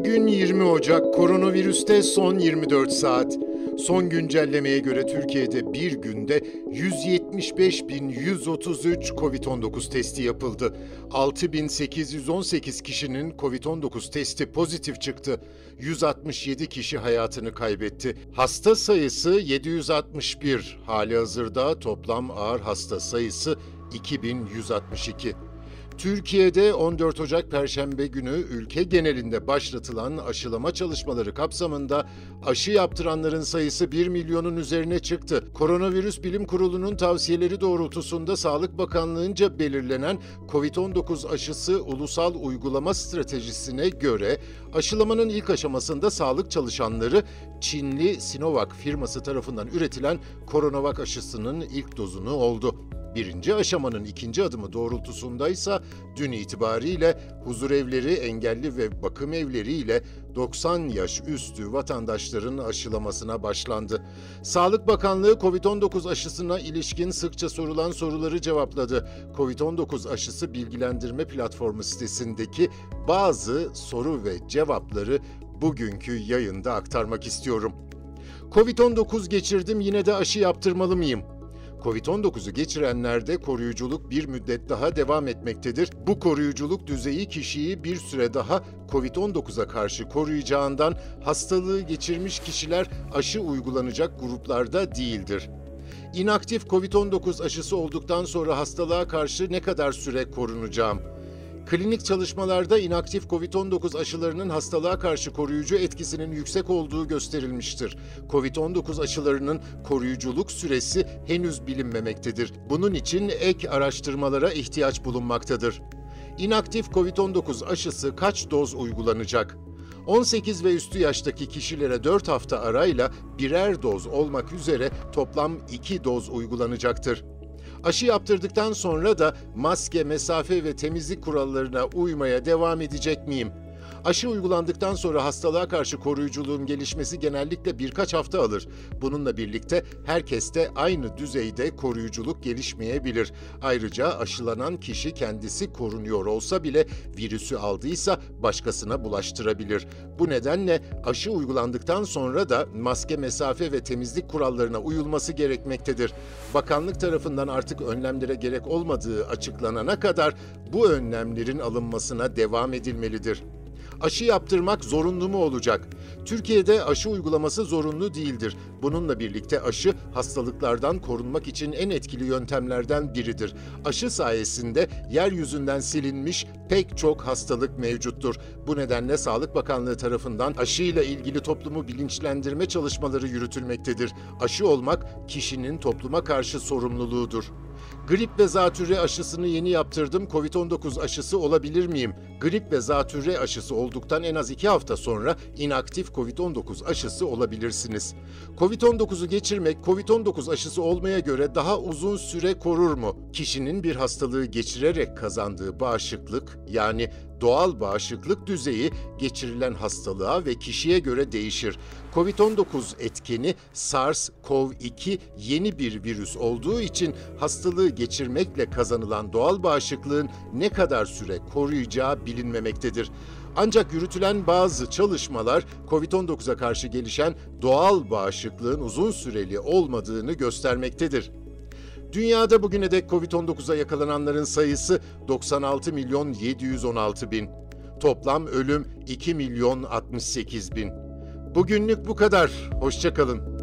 Bugün 20 Ocak, koronavirüste son 24 saat. Son güncellemeye göre Türkiye'de bir günde 175.133 COVID-19 testi yapıldı. 6.818 kişinin COVID-19 testi pozitif çıktı. 167 kişi hayatını kaybetti. Hasta sayısı 761. Hali hazırda toplam ağır hasta sayısı 2162. Türkiye'de 14 Ocak Perşembe günü ülke genelinde başlatılan aşılama çalışmaları kapsamında aşı yaptıranların sayısı 1 milyonun üzerine çıktı. Koronavirüs Bilim Kurulu'nun tavsiyeleri doğrultusunda Sağlık Bakanlığı'nca belirlenen COVID-19 aşısı ulusal uygulama stratejisine göre aşılamanın ilk aşamasında sağlık çalışanları Çinli Sinovac firması tarafından üretilen Coronavac aşısının ilk dozunu oldu. Birinci aşamanın ikinci adımı doğrultusundaysa dün itibariyle huzur evleri, engelli ve bakım evleri ile 90 yaş üstü vatandaşların aşılamasına başlandı. Sağlık Bakanlığı COVID-19 aşısına ilişkin sıkça sorulan soruları cevapladı. COVID-19 aşısı bilgilendirme platformu sitesindeki bazı soru ve cevapları bugünkü yayında aktarmak istiyorum. Covid-19 geçirdim yine de aşı yaptırmalı mıyım? Covid-19'u geçirenlerde koruyuculuk bir müddet daha devam etmektedir. Bu koruyuculuk düzeyi kişiyi bir süre daha Covid-19'a karşı koruyacağından hastalığı geçirmiş kişiler aşı uygulanacak gruplarda değildir. İnaktif Covid-19 aşısı olduktan sonra hastalığa karşı ne kadar süre korunacağım? Klinik çalışmalarda inaktif COVID-19 aşılarının hastalığa karşı koruyucu etkisinin yüksek olduğu gösterilmiştir. COVID-19 aşılarının koruyuculuk süresi henüz bilinmemektedir. Bunun için ek araştırmalara ihtiyaç bulunmaktadır. İnaktif COVID-19 aşısı kaç doz uygulanacak? 18 ve üstü yaştaki kişilere 4 hafta arayla birer doz olmak üzere toplam 2 doz uygulanacaktır. Aşı yaptırdıktan sonra da maske, mesafe ve temizlik kurallarına uymaya devam edecek miyim? Aşı uygulandıktan sonra hastalığa karşı koruyuculuğun gelişmesi genellikle birkaç hafta alır. Bununla birlikte herkeste aynı düzeyde koruyuculuk gelişmeyebilir. Ayrıca aşılanan kişi kendisi korunuyor olsa bile virüsü aldıysa başkasına bulaştırabilir. Bu nedenle aşı uygulandıktan sonra da maske, mesafe ve temizlik kurallarına uyulması gerekmektedir. Bakanlık tarafından artık önlemlere gerek olmadığı açıklanana kadar bu önlemlerin alınmasına devam edilmelidir. Aşı yaptırmak zorunlu mu olacak? Türkiye'de aşı uygulaması zorunlu değildir. Bununla birlikte aşı hastalıklardan korunmak için en etkili yöntemlerden biridir. Aşı sayesinde yeryüzünden silinmiş pek çok hastalık mevcuttur. Bu nedenle Sağlık Bakanlığı tarafından aşıyla ilgili toplumu bilinçlendirme çalışmaları yürütülmektedir. Aşı olmak kişinin topluma karşı sorumluluğudur. Grip ve zatürre aşısını yeni yaptırdım. Covid-19 aşısı olabilir miyim? Grip ve zatürre aşısı olduktan en az iki hafta sonra inaktif Covid-19 aşısı olabilirsiniz. Covid-19'u geçirmek Covid-19 aşısı olmaya göre daha uzun süre korur mu? Kişinin bir hastalığı geçirerek kazandığı bağışıklık yani doğal bağışıklık düzeyi geçirilen hastalığa ve kişiye göre değişir. Covid-19 etkeni SARS-CoV-2 yeni bir virüs olduğu için hastalığı geçirmekle kazanılan doğal bağışıklığın ne kadar süre koruyacağı bilinmemektedir. Ancak yürütülen bazı çalışmalar COVID-19'a karşı gelişen doğal bağışıklığın uzun süreli olmadığını göstermektedir. Dünyada bugüne dek Covid-19'a yakalananların sayısı 96 milyon 716 bin. Toplam ölüm 2 milyon 68 bin. Bugünlük bu kadar. Hoşçakalın.